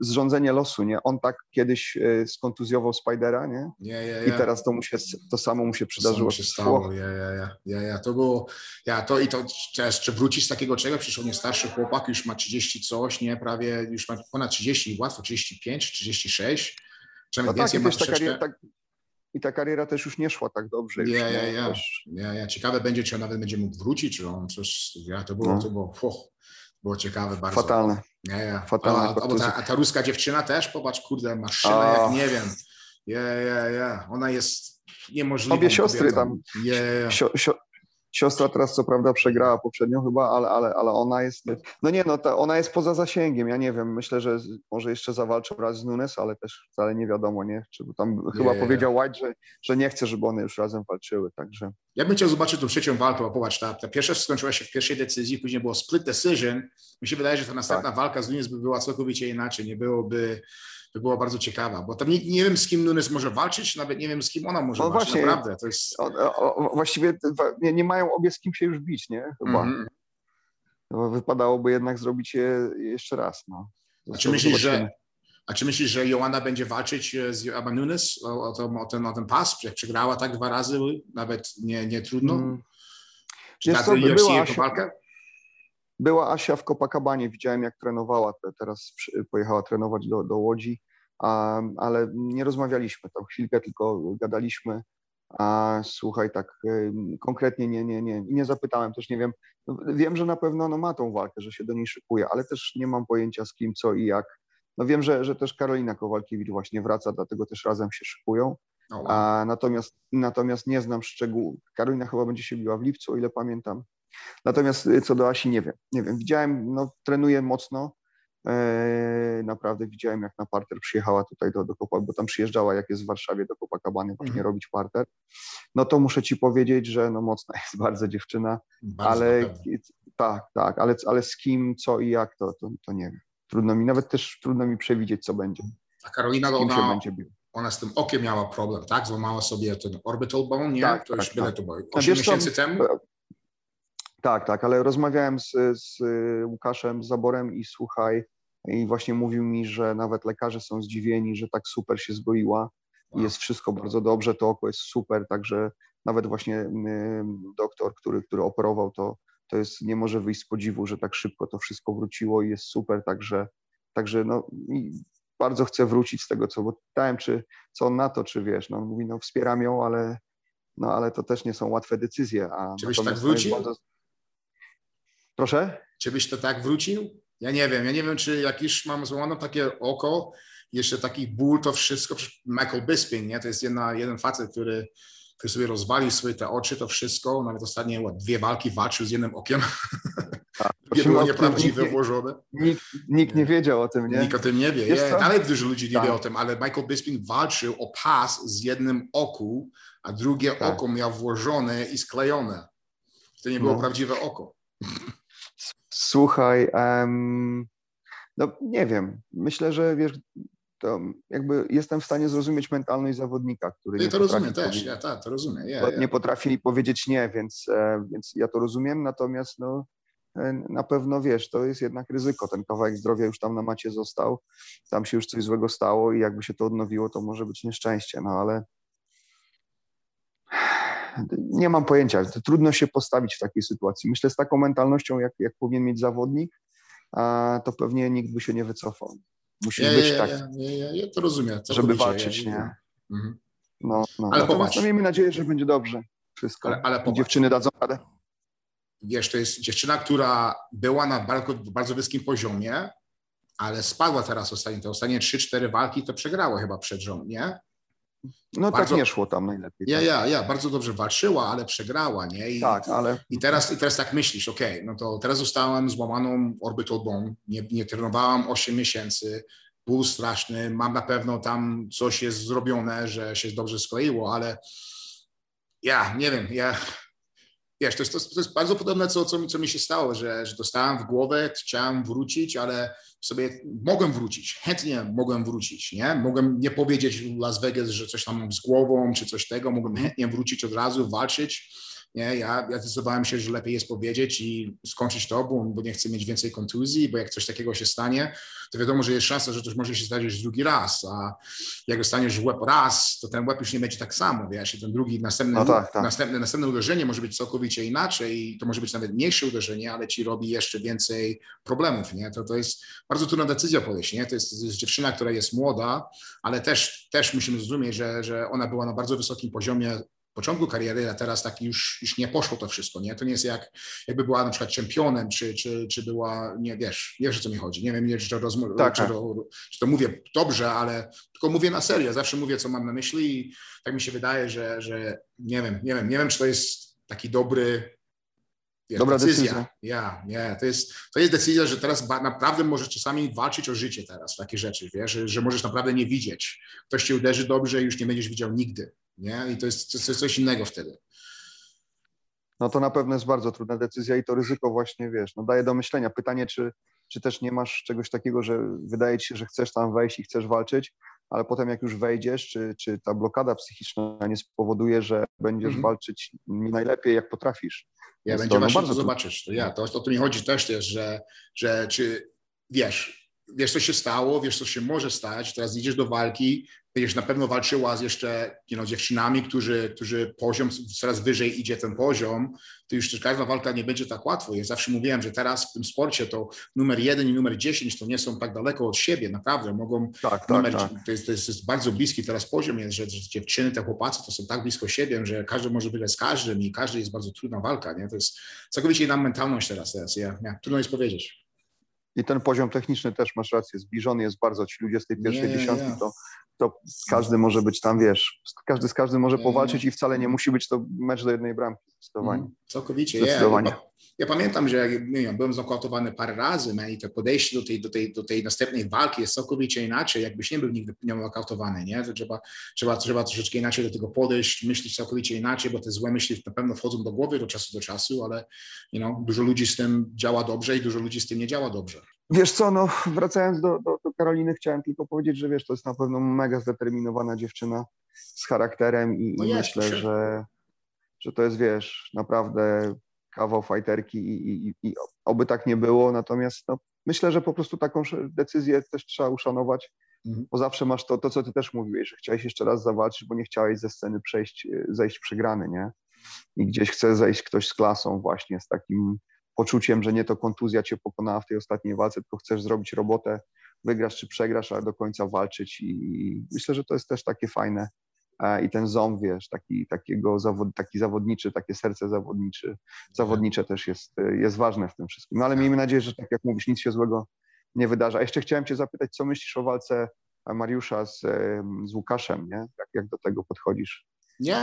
zrządzenie losu, nie? On tak kiedyś e, skontuzjował Spidera, nie? Yeah, yeah, I teraz to, mu się, to samo mu się przydarzyło. To się stało, ja, ja, ja, ja, ja, to było, ja, to i to jeszcze wrócić z takiego czego, przecież on jest starszy chłopak, już ma 30 coś, nie? Prawie, już ma ponad 30, łatwo 35, 36, przynajmniej no więcej tak, ma troszeczkę... Tak, i ta kariera też już nie szła tak dobrze. Ja, ja, ja. ja, ja. Ciekawe będzie, czy on nawet będzie mógł wrócić, czy on coś, ja, to było, no. to było, oh, było ciekawe bardzo. Fatalne. Ja, ja. Fatalne. A, a, ta, a ta ruska dziewczyna też, popatrz, kurde, maszyna jak nie wiem. Ja, ja, ja. Ona jest niemożliwa. Obie siostry kobietą. tam. Yeah. Sio, sio, Siostra teraz co prawda przegrała poprzednio chyba, ale, ale, ale ona jest, no nie no, ta, ona jest poza zasięgiem, ja nie wiem, myślę, że może jeszcze zawalczą raz z Nunes, ale też wcale nie wiadomo, nie, czy tam nie. chyba powiedział White, że, że nie chce, żeby one już razem walczyły, także. Ja bym chciał zobaczyć tą trzecią walkę, bo popatrz, ta, ta pierwsza skończyła się w pierwszej decyzji, później było split decision, mi się wydaje, że ta następna tak. walka z Nunes by była całkowicie inaczej, nie byłoby by była bardzo ciekawa, bo tam nie, nie wiem, z kim Nunes może walczyć, nawet nie wiem, z kim ona może no walczyć, właśnie, naprawdę. To jest... O, o, właściwie nie, nie, mają obie z kim się już bić, nie? Chyba. Mm -hmm. Wypadałoby jednak zrobić je jeszcze raz, no. A czy myślisz, że, a czy myślisz, że Joanna będzie walczyć e, z Aba Nunes o, o, ten, o, ten, o ten pas? Jak przegrała tak dwa razy, nawet nie, nie trudno? Hmm. Czy ta była Asia, walkę? Była Asia w Copacabanie, widziałem jak trenowała, teraz pojechała trenować do, do Łodzi ale nie rozmawialiśmy tam chwilkę, tylko gadaliśmy. A słuchaj, tak konkretnie nie, nie, nie, nie zapytałem, też nie wiem. Wiem, że na pewno no, ma tą walkę, że się do niej szykuje, ale też nie mam pojęcia z kim, co i jak. No wiem, że, że też Karolina Kowalkiewicz właśnie wraca, dlatego też razem się szykują. A natomiast, natomiast nie znam szczegółów. Karolina chyba będzie się biła w lipcu, o ile pamiętam. Natomiast y, co do Asi, nie wiem. Nie wiem. Widziałem, no, trenuje mocno. E, naprawdę widziałem, jak na parter przyjechała tutaj do, do Kopa, bo tam przyjeżdżała, jak jest w Warszawie, do Copacabany właśnie mhm. robić parter. No to muszę ci powiedzieć, że no mocna jest bardzo dziewczyna, bardzo ale tak, tak, ale, ale z kim, co i jak, to, to, to nie wiem. Trudno mi, nawet też trudno mi przewidzieć, co będzie. A Karolina, ona, będzie ona z tym okiem miała problem, tak? Złamała sobie ten orbital bone, nie? Tak, to już tak, byle tak. to było 8 miesięcy temu? Tak, tak, ale rozmawiałem z, z Łukaszem Zaborem i słuchaj, i właśnie mówił mi, że nawet lekarze są zdziwieni, że tak super się zbroiła i jest wszystko bardzo dobrze, to oko jest super, także nawet właśnie doktor, który, który operował to, to jest, nie może wyjść z podziwu, że tak szybko to wszystko wróciło i jest super, także, także no bardzo chcę wrócić z tego, co, bo pytałem, czy co on na to, czy wiesz, no mówi, no wspieram ją, ale, no ale to też nie są łatwe decyzje. A czy byś tak wrócił? Bardzo... Proszę? Czy byś to tak wrócił? Ja nie wiem, ja nie wiem, czy jak już mam złamane takie oko, jeszcze taki ból, to wszystko, Michael Bisping, nie? To jest jedna, jeden facet, który, który sobie rozwalił swoje te oczy, to wszystko, nawet ostatnie dwie walki walczył z jednym okiem. Tak, nie było nieprawdziwe, nikt, włożone. Nikt, nikt nie wiedział o tym, nie? Nikt o tym nie wie. Je, dalej dużo ludzi nie tak. wie o tym, ale Michael Bisping walczył o pas z jednym oku, a drugie tak. oko miał włożone i sklejone. To nie było no. prawdziwe oko. Słuchaj, um, no nie wiem. Myślę, że wiesz, to jakby jestem w stanie zrozumieć mentalność zawodnika, który. Ja to rozumiem też, ja tak, to rozumiem. Ja, nie potrafili powiedzieć nie, więc, e, więc ja to rozumiem, natomiast no, e, na pewno wiesz, to jest jednak ryzyko. Ten kawałek zdrowia już tam na macie został, tam się już coś złego stało i jakby się to odnowiło, to może być nieszczęście, no ale nie mam pojęcia. Trudno się postawić w takiej sytuacji. Myślę z taką mentalnością, jak, jak powinien mieć zawodnik to pewnie nikt by się nie wycofał. Musisz ja, być ja, tak. Ja, ja, ja, to rozumiem. Żeby walczyć, nie? Mhm. No, no. Ale Natomiast no, miejmy nadzieję, że będzie dobrze wszystko. Ale, ale Dziewczyny dadzą radę. Wiesz, to jest dziewczyna, która była na bardzo, bardzo wysokim poziomie, ale spadła teraz ostatnio. Te ostatnie 3-4 walki to przegrało chyba przed rząd, nie? No bardzo, tak nie szło tam najlepiej. Ja, tak. ja, ja, bardzo dobrze walczyła, ale przegrała, nie? I, tak, ale... I teraz, I teraz tak myślisz, okej, okay, no to teraz zostałam złamaną orbital bone, nie, nie trenowałam 8 miesięcy, ból straszny, mam na pewno tam coś jest zrobione, że się dobrze skleiło, ale ja nie wiem, ja wiesz, to jest, to jest bardzo podobne, co, co, co mi się stało, że, że dostałem w głowę, chciałem wrócić, ale sobie mogłem wrócić, chętnie mogłem wrócić, nie? Mogłem nie powiedzieć w Las Vegas, że coś tam mam z głową, czy coś tego, mogłem chętnie wrócić od razu, walczyć, nie, ja, ja zdecydowałem się, że lepiej jest powiedzieć i skończyć to, bo, bo nie chcę mieć więcej kontuzji, bo jak coś takiego się stanie, to wiadomo, że jest szansa, że coś może się zdarzyć drugi raz, a jak dostaniesz łeb raz, to ten łeb już nie będzie tak samo, wiesz, i ten drugi, następny, no tak, tak. Następne, następne uderzenie może być całkowicie inaczej i to może być nawet mniejsze uderzenie, ale ci robi jeszcze więcej problemów, nie, to, to jest bardzo trudna decyzja podejść, nie, to jest, to jest dziewczyna, która jest młoda, ale też, też musimy zrozumieć, że, że ona była na bardzo wysokim poziomie początku kariery, a teraz tak już, już nie poszło to wszystko, nie? To nie jest jak, jakby była na przykład czempionem, czy, czy, czy była, nie wiesz, wiesz o co mi chodzi, nie wiem, nie, czy, to rozmo- tak, czy, tak. to, czy to mówię dobrze, ale tylko mówię na serio, zawsze mówię, co mam na myśli i tak mi się wydaje, że, że nie wiem, nie wiem, nie wiem, czy to jest taki dobry Dobra decyzja. decyzja. Ja, nie, to jest, to jest decyzja, że teraz naprawdę możesz czasami walczyć o życie teraz, takie rzeczy, wiesz, że, że możesz naprawdę nie widzieć. Ktoś cię uderzy dobrze i już nie będziesz widział nigdy nie? I to jest, to jest coś innego wtedy. No to na pewno jest bardzo trudna decyzja i to ryzyko właśnie, wiesz, no daje do myślenia. Pytanie, czy, czy też nie masz czegoś takiego, że wydaje ci się, że chcesz tam wejść i chcesz walczyć, ale potem jak już wejdziesz, czy, czy ta blokada psychiczna nie spowoduje, że będziesz -hmm. walczyć nie najlepiej, jak potrafisz. Ja będzie to, no właśnie to zobaczysz. To ja, to o to mi chodzi też, też że, że czy wiesz, wiesz, co się stało, wiesz, co się może stać, teraz idziesz do walki, będziesz na pewno walczyła z jeszcze you know, dziewczynami, którzy, którzy poziom, coraz wyżej idzie ten poziom, to już każda walka nie będzie tak łatwo. Ja zawsze mówiłem, że teraz w tym sporcie to numer jeden i numer dziesięć to nie są tak daleko od siebie, naprawdę. Mogą, tak, tak, numer, tak. To, jest, to, jest, to, jest, bardzo bliski teraz poziom, jest, że, że dziewczyny, te chłopacy to są tak blisko siebie, że każdy może wygrać z każdym i każdy jest bardzo trudna walka. Nie? To jest całkowicie inna mentalność teraz. teraz. Ja, ja, trudno jest powiedzieć. I ten poziom techniczny też masz rację, zbliżony jest bardzo. Ci ludzie z tej pierwszej dziesiątki, to, to każdy może być tam, wiesz, każdy z każdym może powalczyć i wcale nie musi być to mecz do jednej bramki, zdecydowanie. Mm, całkowicie, zdecydowanie. Ja, ja pamiętam, że jak nie byłem znokautowany parę razy man, i to podejście do tej, do, tej, do tej następnej walki jest całkowicie inaczej, jakbyś nie był nigdy nie nokautowany, nie? To trzeba, trzeba, trzeba troszeczkę inaczej do tego podejść, myśleć całkowicie inaczej, bo te złe myśli na pewno wchodzą do głowy do czasu do czasu, ale you know, dużo ludzi z tym działa dobrze i dużo ludzi z tym nie działa dobrze. Wiesz co, no wracając do, do, do Karoliny, chciałem tylko powiedzieć, że wiesz, to jest na pewno mega zdeterminowana dziewczyna z charakterem i, no i myślę, że, że to jest, wiesz, naprawdę kawał fajterki i, i, i oby tak nie było, natomiast no, myślę, że po prostu taką decyzję też trzeba uszanować, mhm. bo zawsze masz to, to, co ty też mówiłeś, że chciałeś jeszcze raz zawalczyć, bo nie chciałeś ze sceny przejść, zejść przegrany, nie? I gdzieś chce zejść ktoś z klasą właśnie, z takim poczuciem, że nie to kontuzja cię pokonała w tej ostatniej walce, tylko chcesz zrobić robotę, wygrasz czy przegrasz, ale do końca walczyć i myślę, że to jest też takie fajne e, i ten ząb, wiesz, taki, takiego zawod, taki zawodniczy, takie serce zawodniczy, zawodnicze też jest, jest ważne w tym wszystkim. No ale miejmy nadzieję, że tak jak mówisz, nic się złego nie wydarza. A jeszcze chciałem cię zapytać, co myślisz o walce Mariusza z, z Łukaszem, nie? Jak, jak do tego podchodzisz? Nie,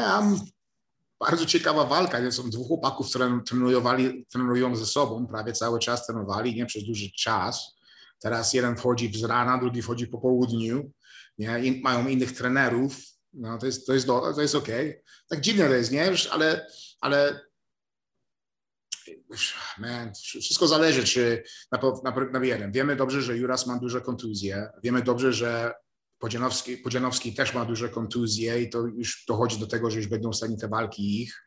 bardzo ciekawa walka. Są dwóch chłopaków, które trenujowali, trenują ze sobą, prawie cały czas trenowali, nie przez duży czas. Teraz jeden wchodzi z rana, drugi wchodzi po południu, nie? I mają innych trenerów. No, to jest, to jest, do, to jest okej. Okay. Tak dziwne to jest, nie? Ale, ale man, wszystko zależy, czy na, na, na jeden. Wiemy dobrze, że Juras ma duże kontuzje. Wiemy dobrze, że Podzianowski, Podzianowski też ma duże kontuzje i to już dochodzi do tego, że już będą w stanie te walki ich,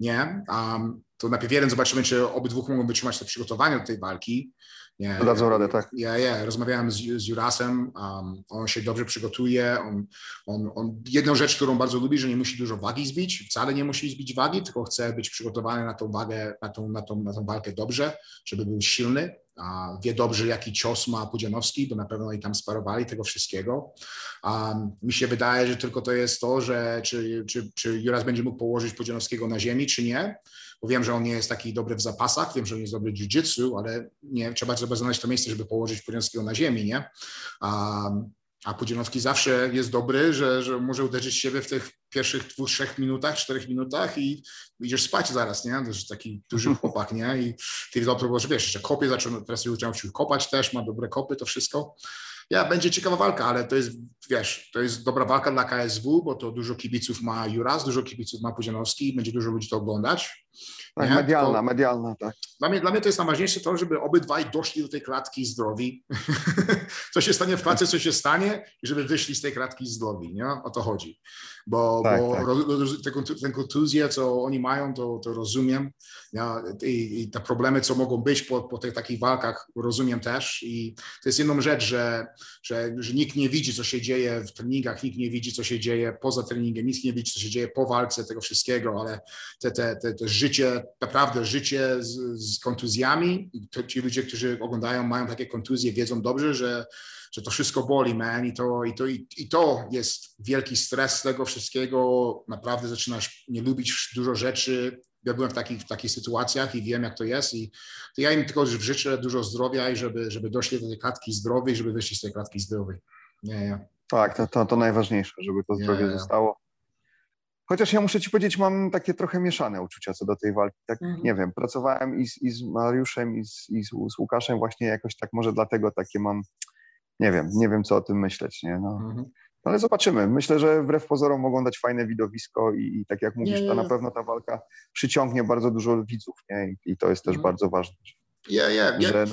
nie? Um, to najpierw jeden zobaczymy, czy obydwu mogą wytrzymać te przygotowania do tej walki. Nie, Dadzą radę, tak. Ja, ja, rozmawiałem z, z Jurasem, um, on się dobrze przygotuje, on, on, on, jedną rzecz, którą bardzo lubi, że nie musi dużo wagi zbić, wcale nie musi zbić wagi, tylko chce być przygotowany na tą wagę, na tą, na tą, na tą walkę dobrze, żeby był silny, a wie dobrze, jaki cios ma Pudzianowski, bo na pewno i tam sparowali tego wszystkiego. Um, mi się wydaje, że tylko to jest to, że czy, czy, czy Juras będzie mógł położyć Pudzianowskiego na ziemi, czy nie, bo wiem, że on nie jest taki dobry w zapasach, wiem, że on jest dobry w jiu-jitsu, ale nie, trzeba, trzeba znaleźć to miejsce, żeby położyć Pudzianowskiego na ziemi, nie? Um, a Pudzianowski zawsze jest dobry, że, że może uderzyć siebie w tych pierwszych dwóch, trzech minutach, czterech minutach i idziesz spać zaraz, nie? To jest taki duży chłopak, nie? I ty dobrze, bo wiesz, jeszcze kopie zaczął, teraz zaczął się kopać też, ma dobre kopy, to wszystko. Ja, będzie ciekawa walka, ale to jest, wiesz, to jest dobra walka dla KSW, bo to dużo kibiców ma Juras, dużo kibiców ma Pudzianowski, będzie dużo ludzi to oglądać. Tak, nie? medialna, to, medialna, tak. Dla mnie, dla mnie to jest najważniejsze to, żeby obydwaj doszli do tej klatki zdrowi. co się stanie w klatce, co się stanie, i żeby wyszli z tej klatki zdrowi, nie? O to chodzi. Bo, tak, bo tak. te, kontuzje, co oni mają, to, to rozumiem. I, i, te problemy, co mogą być po, po tych takich walkach, rozumiem też. I to jest jedną rzecz, że, że, że nikt nie widzi, co się dzieje w treningach, nikt nie widzi, co się dzieje poza treningiem, nikt nie widzi, co się dzieje po walce, tego wszystkiego, ale te, te, te, te życie naprawdę życie z, z kontuzjami. To ci ludzie, którzy oglądają, mają takie kontuzje, wiedzą dobrze, że, że to wszystko boli, man, i to, i, to, i, i to jest wielki stres tego wszystkiego. Naprawdę zaczynasz nie lubić dużo rzeczy. Ja byłem w takich, w takich sytuacjach i wiem, jak to jest. I to ja im tylko życzę dużo zdrowia i żeby, żeby doszli do tej klatki zdrowej, żeby wyszli z tej klatki zdrowej. Nie, nie. Tak, to, to, to najważniejsze, żeby to zdrowie nie, zostało. Chociaż ja muszę ci powiedzieć, mam takie trochę mieszane uczucia co do tej walki. Tak, mhm. nie wiem, pracowałem i z, i z Mariuszem, i, z, i z, z, Łukaszem właśnie jakoś tak, może dlatego takie mam, nie wiem, nie wiem co o tym myśleć, nie? No. Mhm. Ale zobaczymy. Myślę, że wbrew pozorom mogą dać fajne widowisko i, i tak jak mówisz, nie, to na pewno ta walka przyciągnie bardzo dużo widzów, nie? I, i to jest też mhm. bardzo ważne. Ja, ja, ja. Że,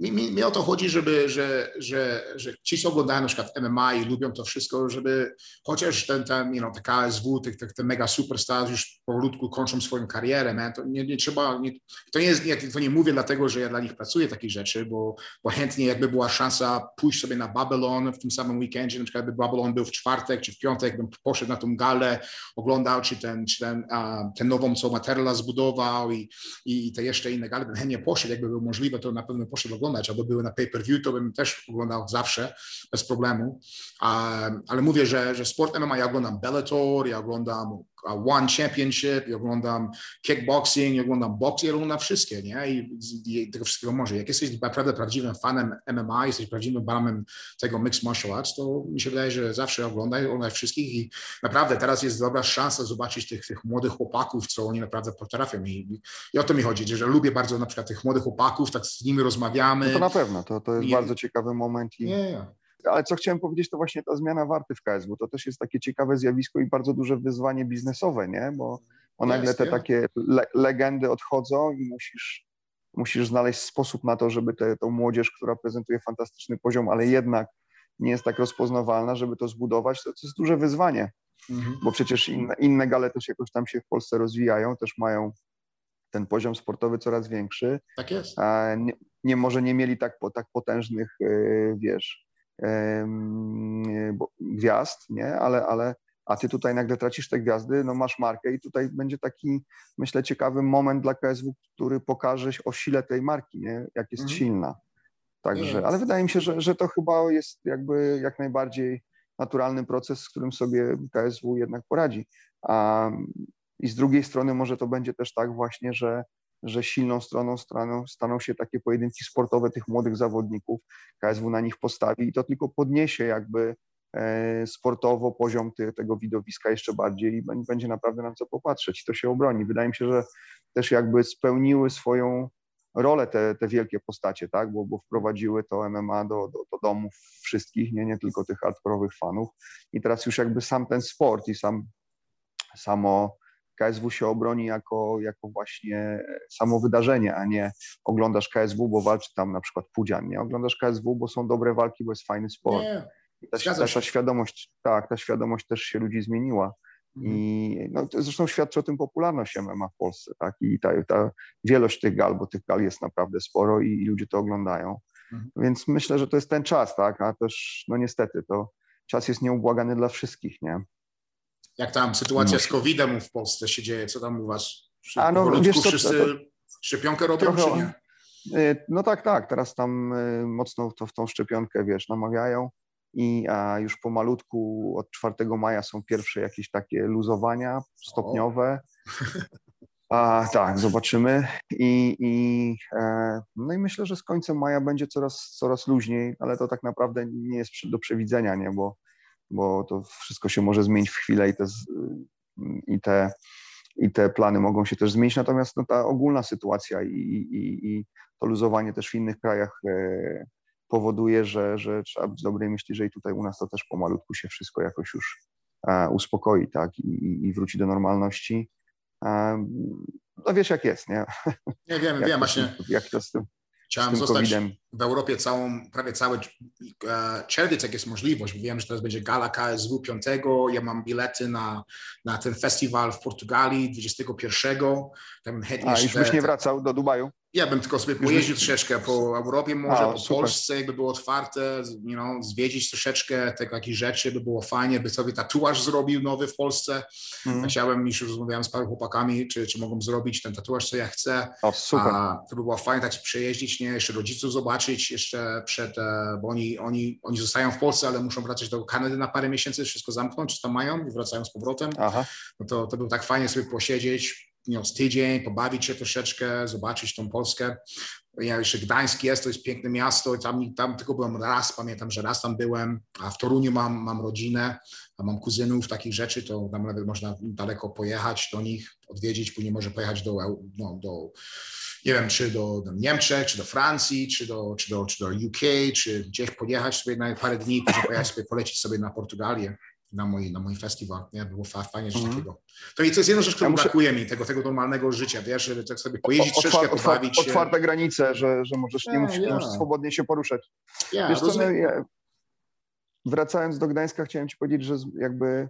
mi, mi, mi, o to chodzi, żeby, że, że, że ci, co oglądają na przykład MMA i lubią to wszystko, żeby chociaż ten, ten you know, te KSW, te, te, te mega superstars już powolutku kończą swoją karierę, man, to nie, nie trzeba, nie, to nie jest, nie, to nie mówię dlatego, że ja dla nich pracuję takich rzeczy, bo, bo chętnie jakby była szansa pójść sobie na Babylon w tym samym weekendzie, na przykład jakby Babylon był w czwartek czy w piątek, bym poszedł na tą galę, oglądał czy ten, czy ten, uh, ten nową, co Materla zbudował i, i te jeszcze inne gale, bym chętnie poszedł, jakby było możliwe, to na pewno poszedł oglądać oglądać, albo były na pay-per-view, to bym też oglądał zawsze, bez problemu. ale mówię, że, że sport MMA, ja oglądam Bellator, ja oglądam One Championship, ja oglądam kickboxing, ja oglądam boks, ja oglądam wszystkie, nie? I, I, tego wszystkiego może. Jak jesteś naprawdę prawdziwym fanem MMA, jesteś prawdziwym fanem tego mixed martial arts, to mi się wydaje, że zawsze oglądaj, oglądaj wszystkich i naprawdę teraz jest dobra szansa zobaczyć tych, tych młodych chłopaków, co oni naprawdę potrafią I, i o to mi chodzi, że lubię bardzo na przykład tych młodych chłopaków, tak z nimi rozmawiamy. No to na pewno, to, to jest I, bardzo ciekawy moment. I... Nie, ale co chciałem powiedzieć, to właśnie ta zmiana warty w KSW. To też jest takie ciekawe zjawisko i bardzo duże wyzwanie biznesowe, nie? Bo, bo nagle te takie le legendy odchodzą i musisz, musisz znaleźć sposób na to, żeby tę młodzież, która prezentuje fantastyczny poziom, ale jednak nie jest tak rozpoznawalna, żeby to zbudować, to, to jest duże wyzwanie. Mhm. Bo przecież inne, inne gale też jakoś tam się w Polsce rozwijają, też mają ten poziom sportowy coraz większy. Tak jest. A nie, nie może nie mieli tak, tak potężnych, y, gwiazd, nie? Ale, ale a ty tutaj nagle tracisz te gwiazdy, no masz markę i tutaj będzie taki, myślę, ciekawy moment dla KSW, który pokaże o sile tej marki, nie? Jak jest mhm. silna. Także, ale wydaje mi się, że, że to chyba jest jakby jak najbardziej naturalny proces, z którym sobie KSW jednak poradzi. A, I z drugiej strony może to będzie też tak właśnie, że że silną stroną staną, staną się takie pojedynki sportowe tych młodych zawodników. KSW na nich postawi i to tylko podniesie jakby e, sportowo poziom tego widowiska jeszcze bardziej i będzie naprawdę na co popatrzeć. To się obroni. Wydaje mi się, że też jakby spełniły swoją rolę te, te wielkie postacie, tak? bo, bo wprowadziły to MMA do, do, do domów wszystkich, nie, nie tylko tych hardkorowych fanów. I teraz już jakby sam ten sport i sam, samo KSW się obroni jako, jako właśnie samo wydarzenie, a nie oglądasz KSW, bo walczy tam na przykład Pudzian, nie? Oglądasz KSW, bo są dobre walki, bo jest fajny sport. Nie, ta, ta, ta świadomość, tak, ta świadomość też się ludzi zmieniła. Mhm. I no, zresztą świadczy o tym popularność MMA w Polsce, tak? I ta, ta wielość tych gal, bo tych gal jest naprawdę sporo i, i ludzie to oglądają. Mhm. Więc myślę, że to jest ten czas, tak? A też, no niestety, to czas jest nieubłagany dla wszystkich, nie? Jak tam sytuacja no. z COVID-em w Polsce się dzieje? Co tam u was? A no, wiesz co, wszyscy to, to, szczepionkę robią, trochę, czy nie? No tak, tak. Teraz tam mocno to w tą szczepionkę, wiesz, namawiają i a już pomalutku od 4 maja są pierwsze jakieś takie luzowania stopniowe. A, tak, zobaczymy. I, i, e, no i myślę, że z końcem maja będzie coraz, coraz luźniej, ale to tak naprawdę nie jest do przewidzenia, nie? Bo, bo to wszystko się może zmienić w chwilę i te, i te, i te plany mogą się też zmienić. Natomiast no, ta ogólna sytuacja i, i, i to luzowanie też w innych krajach e, powoduje, że, że trzeba być dobrej myśli, że i tutaj u nas to też pomalutku się wszystko jakoś już e, uspokoi, tak, i, i wróci do normalności. E, no wiesz jak jest, nie? Nie wiem, wiem właśnie. Jak to z tym Chciałem zostać w Europie całą, prawie cały e, czerwiec, jak jest możliwość. Wiem, że teraz będzie gala KSW 5. Ja mam bilety na, na ten festiwal w Portugalii 21. Tam A, już byś nie wracał do Dubaju? Ja bym tylko sobie pojeździł troszeczkę po Europie, może A, po super. Polsce, jakby było otwarte, you know, zwiedzić troszeczkę tego, jakieś rzeczy, by było fajnie, by sobie tatuaż zrobił nowy w Polsce. Mm. Chciałem, już rozmawiałem z paru chłopakami, czy, czy mogą zrobić ten tatuaż, co ja chcę. O, super. A, to by było fajnie tak przejeździć, nie, jeszcze rodziców zobaczyć, jeszcze przed, e, bo oni, oni, oni zostają w Polsce, ale muszą wracać do Kanady na parę miesięcy, wszystko zamknąć, czy tam mają i wracają z powrotem. Aha. No to, to by tak fajnie sobie posiedzieć, you know, z tydzień, pobawić się troszeczkę, zobaczyć tą Polskę. Ja jeszcze Gdańsk jest, to jest piękne miasto i tam, tam tylko byłem raz, pamiętam, że raz tam byłem, a w Toruniu mam, mam rodzinę, a mam kuzynów, takich rzeczy, to tam nawet można daleko pojechać do nich, odwiedzić, później może pojechać do, no, do nie wiem, czy do, do Niemczech, czy do Francji, czy do, czy, do, czy do UK, czy gdzieś pojechać sobie na parę dni, później pojechać sobie, polecić sobie na Portugalię na mój, na mój festiwal. Nie? Było fajnie coś mm. takiego. To i to jest jedna rzecz, która ja muszę... brakuje mi, tego, tego normalnego życia, wiesz, żeby tak sobie pojeździć o, troszkę, otwar pobawić się. Otwarte granice, że, że możesz, nie, musisz, yeah. możesz swobodnie się poruszać. Yeah, wiesz co, no, ja, wracając do Gdańska, chciałem ci powiedzieć, że jakby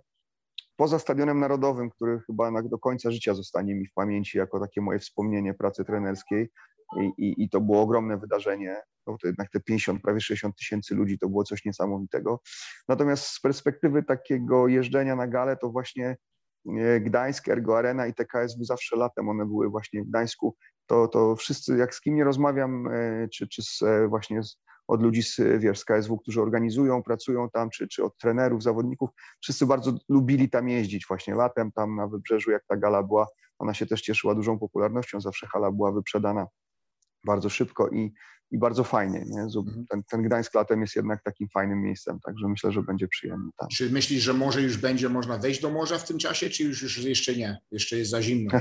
poza Stadionem Narodowym, który chyba do końca życia zostanie mi w pamięci jako takie moje wspomnienie pracy trenerskiej, i, i, i to było ogromne wydarzenie. No to jednak te 50, prawie 60 tysięcy ludzi to było coś niesamowitego. Natomiast z perspektywy takiego jeżdżenia na galę, to właśnie e, Gdańsk, Ergo Arena i TKSW zawsze latem one były właśnie w Gdańsku. To, to wszyscy, jak z kim nie rozmawiam, e, czy, czy z, e, właśnie z, od ludzi z, wiesz, z KSW, którzy organizują, pracują tam, czy, czy od trenerów, zawodników, wszyscy bardzo lubili tam jeździć właśnie latem, tam na Wybrzeżu, jak ta gala była, ona się też cieszyła dużą popularnością, zawsze hala była wyprzedana bardzo szybko i, i bardzo fajnie. Nie? Mhm. Ten, ten Gdańsk latem jest jednak takim fajnym miejscem, także myślę, że będzie przyjemny tam. Czy myślisz, że może już będzie można wejść do morza w tym czasie, czy już, już jeszcze nie? Jeszcze jest za zimno?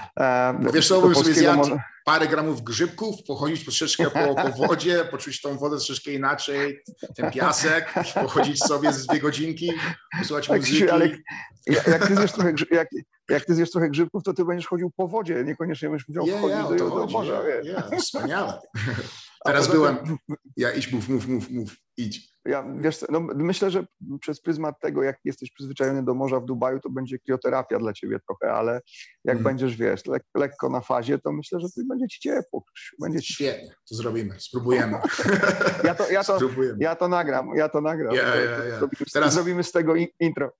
Bo wiesz co, bym sobie zjadł morza... parę gramów grzybków, pochodzić troszeczkę po, po wodzie, poczuć tą wodę troszeczkę inaczej, ten piasek, pochodzić sobie z dwie godzinki, posłuchać muzyki. Ale jak, ty zjesz trochę, jak, jak ty zjesz trochę grzybków, to ty będziesz chodził po wodzie, niekoniecznie będziesz musiał yeah, yeah, do, do morza. Yeah, yeah, wspaniale. Teraz byłem, ja idź, mów, mów, mów, mów, idź. Ja, wiesz, no, myślę, że przez pryzmat tego, jak jesteś przyzwyczajony do morza w Dubaju, to będzie krioterapia dla ciebie trochę, ale jak mm. będziesz, wiesz, lek, lekko na fazie, to myślę, że będzie ci ciepło. Będzie ci... Świetnie, to zrobimy, spróbujemy. ja, to, ja, to, ja to nagram, ja to nagram. Yeah, yeah, yeah. Teraz... zrobimy z tego intro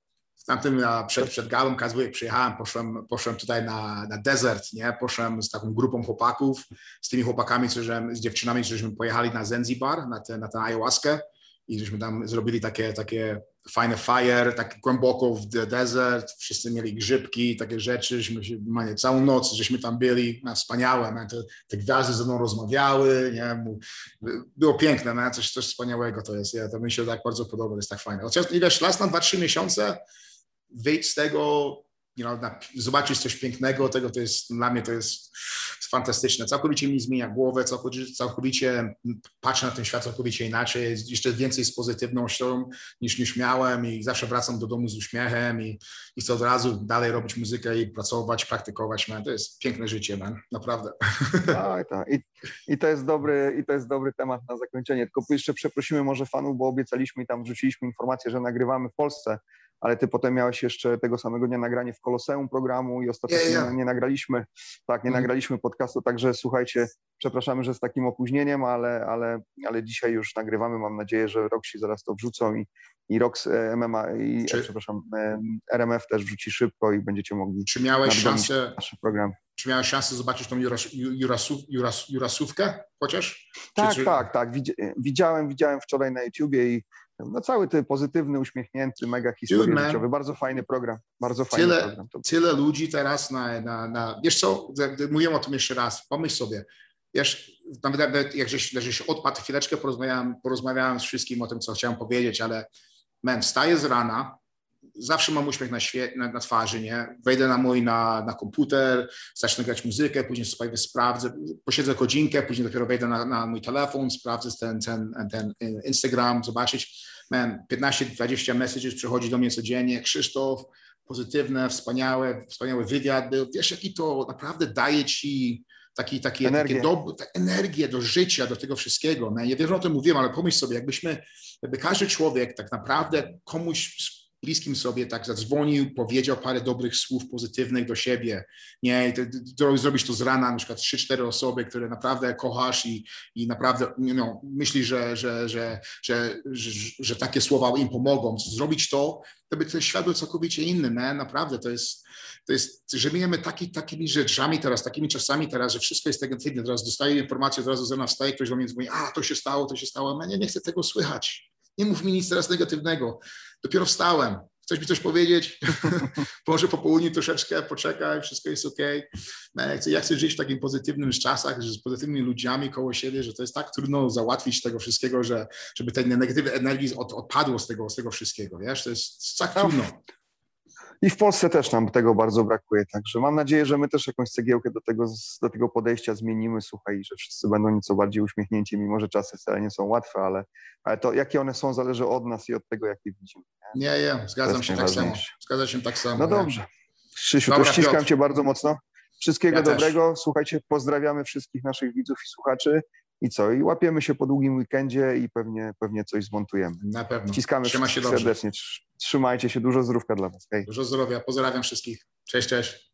tamtym przed, przed galą KSW, jak przyjechałem, poszłem, poszłem tutaj na, na desert, nie? Poszłem z taką grupą chłopaków, z tymi chłopakami, co, z dziewczynami, żeśmy pojechali na Zanzibar, na, te, na tę ayahuaskę i żeśmy tam zrobili takie, takie fajne fire, tak głęboko w desert, wszyscy mieli grzybki, takie rzeczy, żeśmy się, całą noc, żeśmy tam byli, no, wspaniałe, man, te, te gwiazdy ze mną rozmawiały, nie? było piękne, man, coś, coś wspaniałego to jest, ja, to mi się tak bardzo podoba, jest tak fajne. Chociaż, wiesz, las na 2-3 miesiące, wyjść z tego, you know, na, zobaczyć coś pięknego, tego to jest, dla mnie to jest fantastyczne. Całkowicie mi zmienia głowę, całkowicie, całkowicie patrzę na ten świat całkowicie inaczej, jeszcze więcej z pozytywnością niż, niż miałem i zawsze wracam do domu z uśmiechem i, i chcę od razu dalej robić muzykę i pracować, praktykować, man. To jest piękne życie, man. naprawdę. Tak, tak. I, I, to jest dobry, I to jest dobry temat na zakończenie. Tylko jeszcze przeprosimy może fanów, bo obiecaliśmy i tam wrzuciliśmy informację, że nagrywamy w Polsce ale ty potem miałeś jeszcze tego samego dnia nagranie w Koloseum programu i ostatecznie yeah, yeah. nie nagraliśmy, tak, nie mm. nagraliśmy podcastu, także słuchajcie, przepraszamy, że z takim opóźnieniem, ale, ale, ale dzisiaj już nagrywamy, mam nadzieję, że Roxy zaraz to wrzucą i, i Rox e, MMA i czy, przepraszam, RMF też wrzuci szybko i będziecie mogli Czy miałeś szansę nasz program. Czy miałeś szansę zobaczyć tą juras, jurasów, juras, jurasówkę chociaż? Tak, czy, tak, tak. Widziałem, widziałem wczoraj na YouTubie i no cały ten pozytywny, uśmiechnięty, mega historia życiowy. Bardzo fajny program. Bardzo fajny tyle, program. Tyle ludzi teraz na, na, na... Wiesz co, mówiłem o tym jeszcze raz. Pomyśl sobie. Wiesz, nawet jak żeś, żeś odpadł chwileczkę, porozmawiałem, porozmawiałem z wszystkim o tym, co chciałem powiedzieć, ale man, wstaję z rana, zawsze mam uśmiech na, świe- na, na, twarzy, nie? Wejdę na mój, na, na komputer, zacznę grać muzykę, później sobie sprawdzę, posiedzę godzinkę, później dopiero wejdę na, na mój telefon, sprawdzę ten, ten, ten Instagram, zobaczyć. Man, 15-20 messages przychodzi do mnie codziennie. Krzysztof, pozytywne, wspaniałe, wspaniały wywiad był. Wiesz, jaki to naprawdę daje ci taki, taki, energię. Takie do, energię do życia, do tego wszystkiego. Man. Ja wiem, o tym mówiłem, ale pomyśl sobie, jakbyśmy, jakby każdy człowiek tak naprawdę komuś bliskim sobie tak zadzwonił, powiedział parę dobrych słów pozytywnych do siebie, nie, zrobisz to z rana, na przykład trzy, cztery osoby, które naprawdę kochasz i, i naprawdę no, myślisz, że, że, że, że, że, że takie słowa im pomogą. Zrobić to, to by ten świat był całkowicie inny, nie? naprawdę, to jest, to jest, taki, takimi rzeczami teraz, takimi czasami teraz, że wszystko jest negatywne, teraz dostaję informację, od razu z rana wstaje, ktoś do mnie mówi, a to się stało, to się stało, ja nie chcę tego słychać, nie mów mi nic teraz negatywnego. Dopiero wstałem. Chcesz mi coś powiedzieć? Może po południu troszeczkę poczekaj, wszystko jest ok. No, ja chcę, ja chcę żyć w takim pozytywnym czasach, że z pozytywnymi ludźmi koło siebie, że to jest tak trudno załatwić tego wszystkiego, że, żeby tej negatywnej energii od, odpadło z tego, z tego wszystkiego, wiesz? To jest tak trudno. I w Polsce też nam tego bardzo brakuje, także mam nadzieję, że my też jakąś cegiełkę do tego, do tego podejścia zmienimy, słuchaj, że wszyscy będą nieco bardziej uśmiechnięci, mimo że czasy wcale nie są łatwe, ale, ale to jakie one są zależy od nas i od tego, jak je widzimy. Nie, nie, nie zgadzam się tak samo. Zgadza się tak samo. No dobrze. Krzysiu, to ściskam Piotr. Cię bardzo mocno. Wszystkiego ja dobrego. Też. Słuchajcie, pozdrawiamy wszystkich naszych widzów i słuchaczy. I co? I łapiemy się po długim weekendzie i pewnie, pewnie coś zmontujemy. Na pewno. Ściskamy Trzyma się serdecznie. Dobrze. Trzymajcie się. Dużo zdrówka dla Was. Hej. Dużo zdrowia. Pozdrawiam wszystkich. Cześć, cześć.